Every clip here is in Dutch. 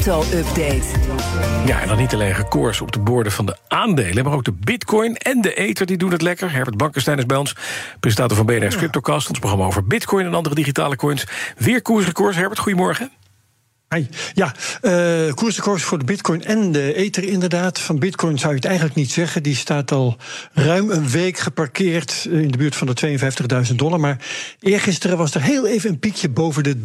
Crypto-update. Ja, en dan niet alleen gekoers op de borden van de aandelen... maar ook de bitcoin en de ether, die doen het lekker. Herbert Bankenstein is bij ons, presentator van BNR's Cryptocast... ons programma over bitcoin en andere digitale coins. Weer koersrecords. Herbert, goedemorgen. Hey, ja, uh, koersrecords voor de bitcoin en de ether inderdaad. Van bitcoin zou je het eigenlijk niet zeggen. Die staat al ruim een week geparkeerd in de buurt van de 52.000 dollar. Maar eergisteren was er heel even een piekje boven de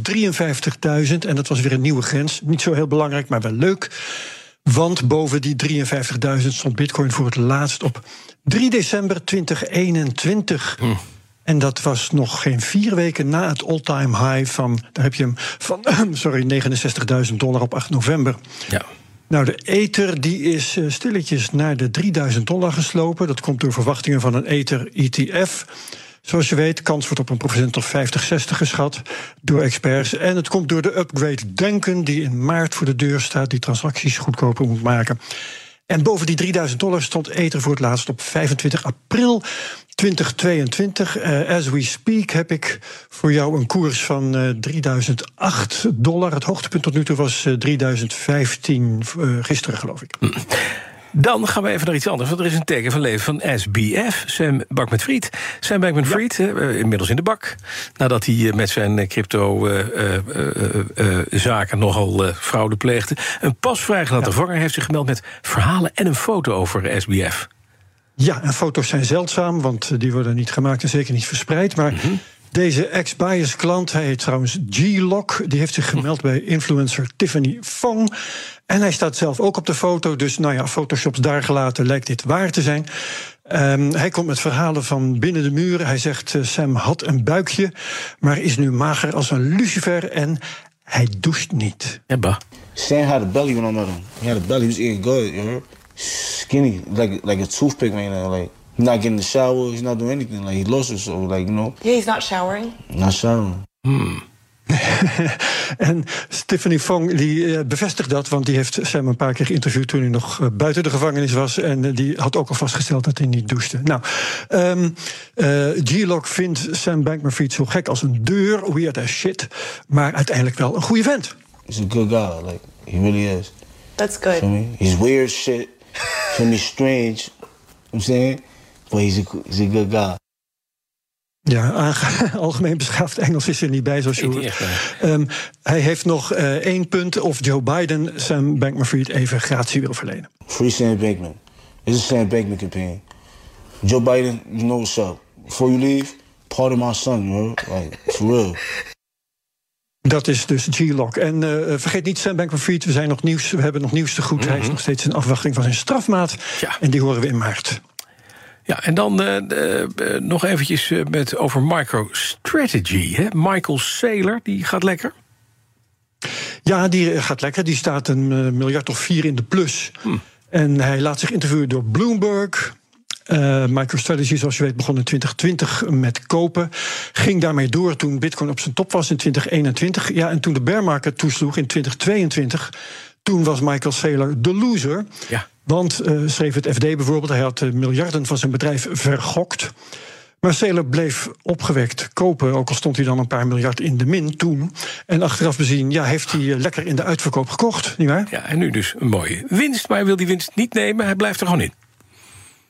53.000. En dat was weer een nieuwe grens. Niet zo heel belangrijk, maar wel leuk. Want boven die 53.000 stond bitcoin voor het laatst op 3 december 2021. Hm. En dat was nog geen vier weken na het all-time high van, daar heb je hem, van sorry, 69.000 dollar op 8 november. Ja. Nou, de Ether die is eh, stilletjes naar de 3000 dollar geslopen. Dat komt door verwachtingen van een Ether ETF. Zoals je weet, kans wordt op een procent of 50, 60 geschat door experts. En het komt door de upgrade Denken, die in maart voor de deur staat, die transacties goedkoper moet maken. En boven die 3000 dollar stond Ether voor het laatst op 25 april 2022. Uh, as we speak heb ik voor jou een koers van uh, 3008 dollar. Het hoogtepunt tot nu toe was uh, 3015 gisteren, geloof ik. Dan gaan we even naar iets anders, want er is een teken van leven van SBF, Sam Bankman-Fried. Sam Bankman-Fried, ja. inmiddels in de bak. Nadat hij met zijn crypto-zaken nogal fraude pleegde. Een pas vrijgelaten ja. vanger heeft zich gemeld met verhalen en een foto over SBF. Ja, en foto's zijn zeldzaam, want die worden niet gemaakt en zeker niet verspreid. Maar mhm. Deze ex-bias klant, hij heet trouwens G-Lock, die heeft zich gemeld bij influencer Tiffany Fong. En hij staat zelf ook op de foto, dus nou ja, photoshops daar gelaten lijkt dit waar te zijn. Um, hij komt met verhalen van binnen de muren. Hij zegt: uh, Sam had een buikje, maar is nu mager als een lucifer en hij doucht niet. Ja, Sam had a belly when I met him. He had a belly, he was eating good, you know? skinny, like like a toothpick right now. Like he's not getting in the shower, he's not doing anything. Like he lost it, so like you know. Yeah, he's not showering. Not showering. Hmm. en Stephanie Fong die uh, bevestigt dat, want die heeft Sam een paar keer geïnterviewd toen hij nog uh, buiten de gevangenis was. En uh, die had ook al vastgesteld dat hij niet douchte. Nou, um, G-Log vindt Sam Bankman-Fried zo gek als een deur, weird as shit, maar uiteindelijk wel een goede vent. He's a good guy, like he really is. That's good. He's weird shit. Feel me? Strange. I'm saying? But he's a, he's a good guy. Ja, algemeen beschaafd Engels is er niet bij, zoals je hoort. Um, hij heeft nog uh, één punt of Joe Biden Sam Bankman-Fried even gratie wil verlenen. Free Sam Bankman. This is Sam Bankman campaign. Joe Biden, you know what's up. Before you leave, pardon my son, you know? Like, for real. Dat is dus G-Lock. En uh, vergeet niet, Sam Bankman-Fried, we, zijn nog nieuws, we hebben nog nieuws te goed. Mm -hmm. Hij is nog steeds in afwachting van zijn strafmaat. Ja. En die horen we in maart. Ja, en dan uh, uh, nog eventjes met over MicroStrategy. Hè? Michael Saylor, die gaat lekker. Ja, die gaat lekker. Die staat een miljard of vier in de plus. Hm. En hij laat zich interviewen door Bloomberg. Uh, MicroStrategy, zoals je weet, begon in 2020 met kopen. Ging daarmee door toen Bitcoin op zijn top was in 2021. Ja, en toen de bear market toesloeg in 2022, toen was Michael Saylor de loser. Ja. Want, uh, schreef het FD bijvoorbeeld, hij had uh, miljarden van zijn bedrijf vergokt. Maar Saylor bleef opgewekt kopen, ook al stond hij dan een paar miljard in de min toen. En achteraf bezien, ja, heeft hij lekker in de uitverkoop gekocht, nietwaar? Ja, en nu dus een mooie winst, maar hij wil die winst niet nemen, hij blijft er gewoon in.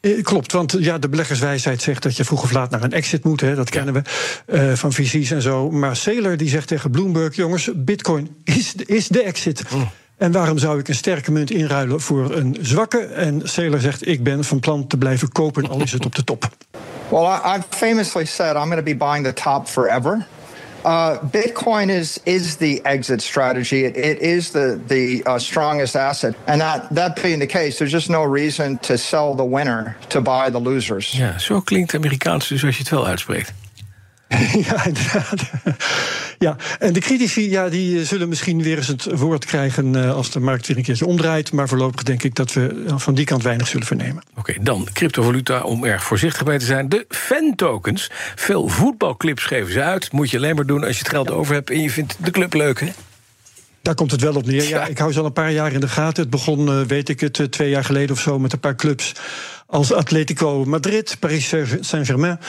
Eh, klopt, want ja, de beleggerswijsheid zegt dat je vroeg of laat naar een exit moet. Hè, dat kennen we uh, van visies en zo. Maar Saylor die zegt tegen Bloomberg: jongens, Bitcoin is, is de exit. Oh. En waarom zou ik een sterke munt inruilen voor een zwakke? En Saylor zegt: ik ben van plan te blijven kopen, al is het op de top. Well, I've famously said I'm going to be buying the top forever. Uh, Bitcoin is is the exit strategy. It, it is the the uh, strongest asset, and that that being the case, there's just no reason to sell the winner to buy the losers. Ja, zo klinkt Amerikaans dus als je het wel uitspreekt. ja, inderdaad. Ja, en de critici ja, die zullen misschien weer eens het woord krijgen eh, als de markt weer een keertje omdraait. Maar voorlopig denk ik dat we van die kant weinig zullen vernemen. Oké, dan cryptovaluta om erg voorzichtig bij te zijn. De fan-tokens. Veel voetbalclips geven ze uit. Moet je alleen maar doen als je het geld over hebt en je vindt de club leuk, hè? Daar komt het wel op neer. Ja, ik hou ze al een paar jaar in de gaten. Het begon, eh, weet ik het, eh, twee jaar geleden of zo met een paar clubs als Atletico Madrid, Paris Saint-Germain.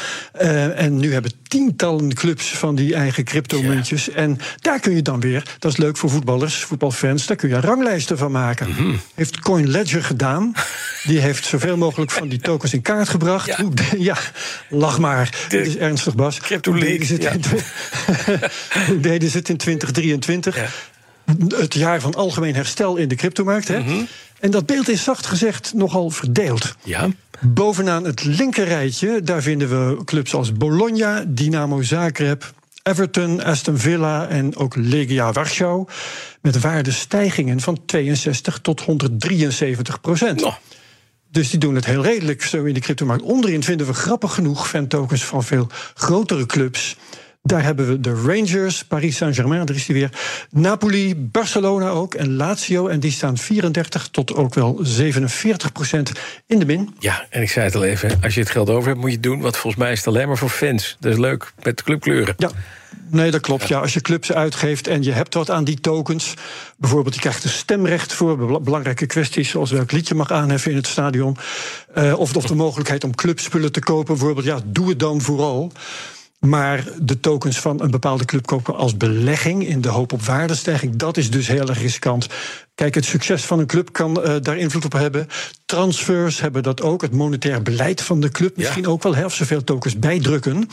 Uh, en nu hebben tientallen clubs van die eigen cryptomuntjes. En daar kun je dan weer, dat is leuk voor voetballers, voetbalfans, daar kun je ranglijsten van maken. Mm Heeft Coin Ledger gedaan. Die heeft zoveel mogelijk van die tokens in kaart gebracht. Ja, ja lach maar. Dit is ernstig, Bas. Crypto Hoe deden ze het, in, deden ze het in 2023? Ja het jaar van algemeen herstel in de cryptomarkt. Hè? Mhm. En dat beeld is zacht gezegd nogal verdeeld. Ja. Bovenaan het linkerrijtje, daar vinden we clubs als Bologna, Dynamo Zagreb, Everton, Aston Villa en ook Legia Warschau. Met waardestijgingen van 62 tot 173 procent. Dus die doen het heel redelijk zo in de cryptomarkt. Onderin vinden we grappig genoeg fan-tokens van veel grotere clubs. Daar hebben we de Rangers, Paris Saint-Germain, daar is die weer. Napoli, Barcelona ook en Lazio. En die staan 34 tot ook wel 47 procent in de min. Ja, en ik zei het al even, als je het geld over hebt, moet je het doen. Want volgens mij is het alleen maar voor fans. Dat is leuk, met clubkleuren. Ja. Nee, dat klopt. Ja. als je clubs uitgeeft en je hebt wat aan die tokens. Bijvoorbeeld, je krijgt een stemrecht voor belangrijke kwesties, zoals welk lied je mag aanheffen in het stadion. Uh, of, of de mogelijkheid om clubspullen te kopen. Bijvoorbeeld, ja, doe het dan vooral. Maar de tokens van een bepaalde club kopen als belegging in de hoop op waardestijging, dat is dus heel erg riskant. Kijk, het succes van een club kan uh, daar invloed op hebben. Transfers hebben dat ook. Het monetair beleid van de club misschien ook wel. Hè, of ze veel tokens bijdrukken.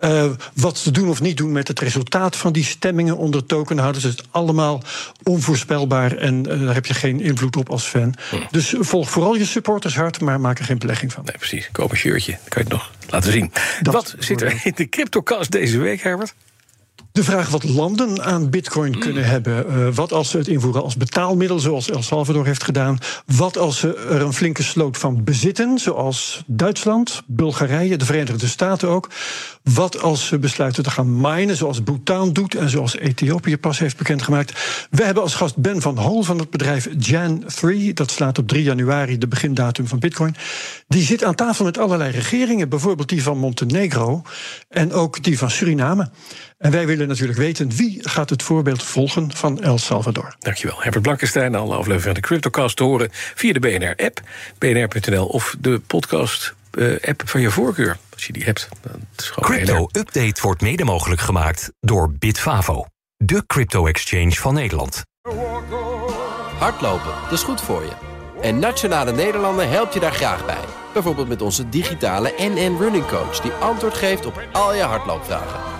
Uh, wat ze doen of niet doen met het resultaat van die stemmingen onder tokenhouders, is allemaal onvoorspelbaar en uh, daar heb je geen invloed op als fan. Hm. Dus volg vooral je supporters hard, maar maak er geen belegging van. Nee, precies. Koop een shirtje, dan kan je het nog laten zien. wat zit er in de CryptoCast deze week, Herbert? De vraag wat landen aan bitcoin kunnen hebben. Uh, wat als ze het invoeren als betaalmiddel, zoals El Salvador heeft gedaan. Wat als ze er een flinke sloot van bezitten, zoals Duitsland, Bulgarije, de Verenigde Staten ook. Wat als ze besluiten te gaan minen, zoals Bhutan doet en zoals Ethiopië pas heeft bekendgemaakt. We hebben als gast Ben van Hol van het bedrijf Jan3. Dat slaat op 3 januari de begindatum van bitcoin. Die zit aan tafel met allerlei regeringen, bijvoorbeeld die van Montenegro en ook die van Suriname. En wij willen natuurlijk weten wie gaat het voorbeeld volgen van El Salvador. Dankjewel. Herbert Blankenstein, alle afleveringen van de CryptoCast te horen via de BNR-app, bnr.nl of de podcast-app van je voorkeur. Als je die hebt. Crypto Update wordt mede mogelijk gemaakt door Bitfavo, de crypto-exchange van Nederland. Hardlopen, dat is goed voor je. En Nationale Nederlanden helpt je daar graag bij. Bijvoorbeeld met onze digitale NN Running Coach... die antwoord geeft op al je hardloopvragen.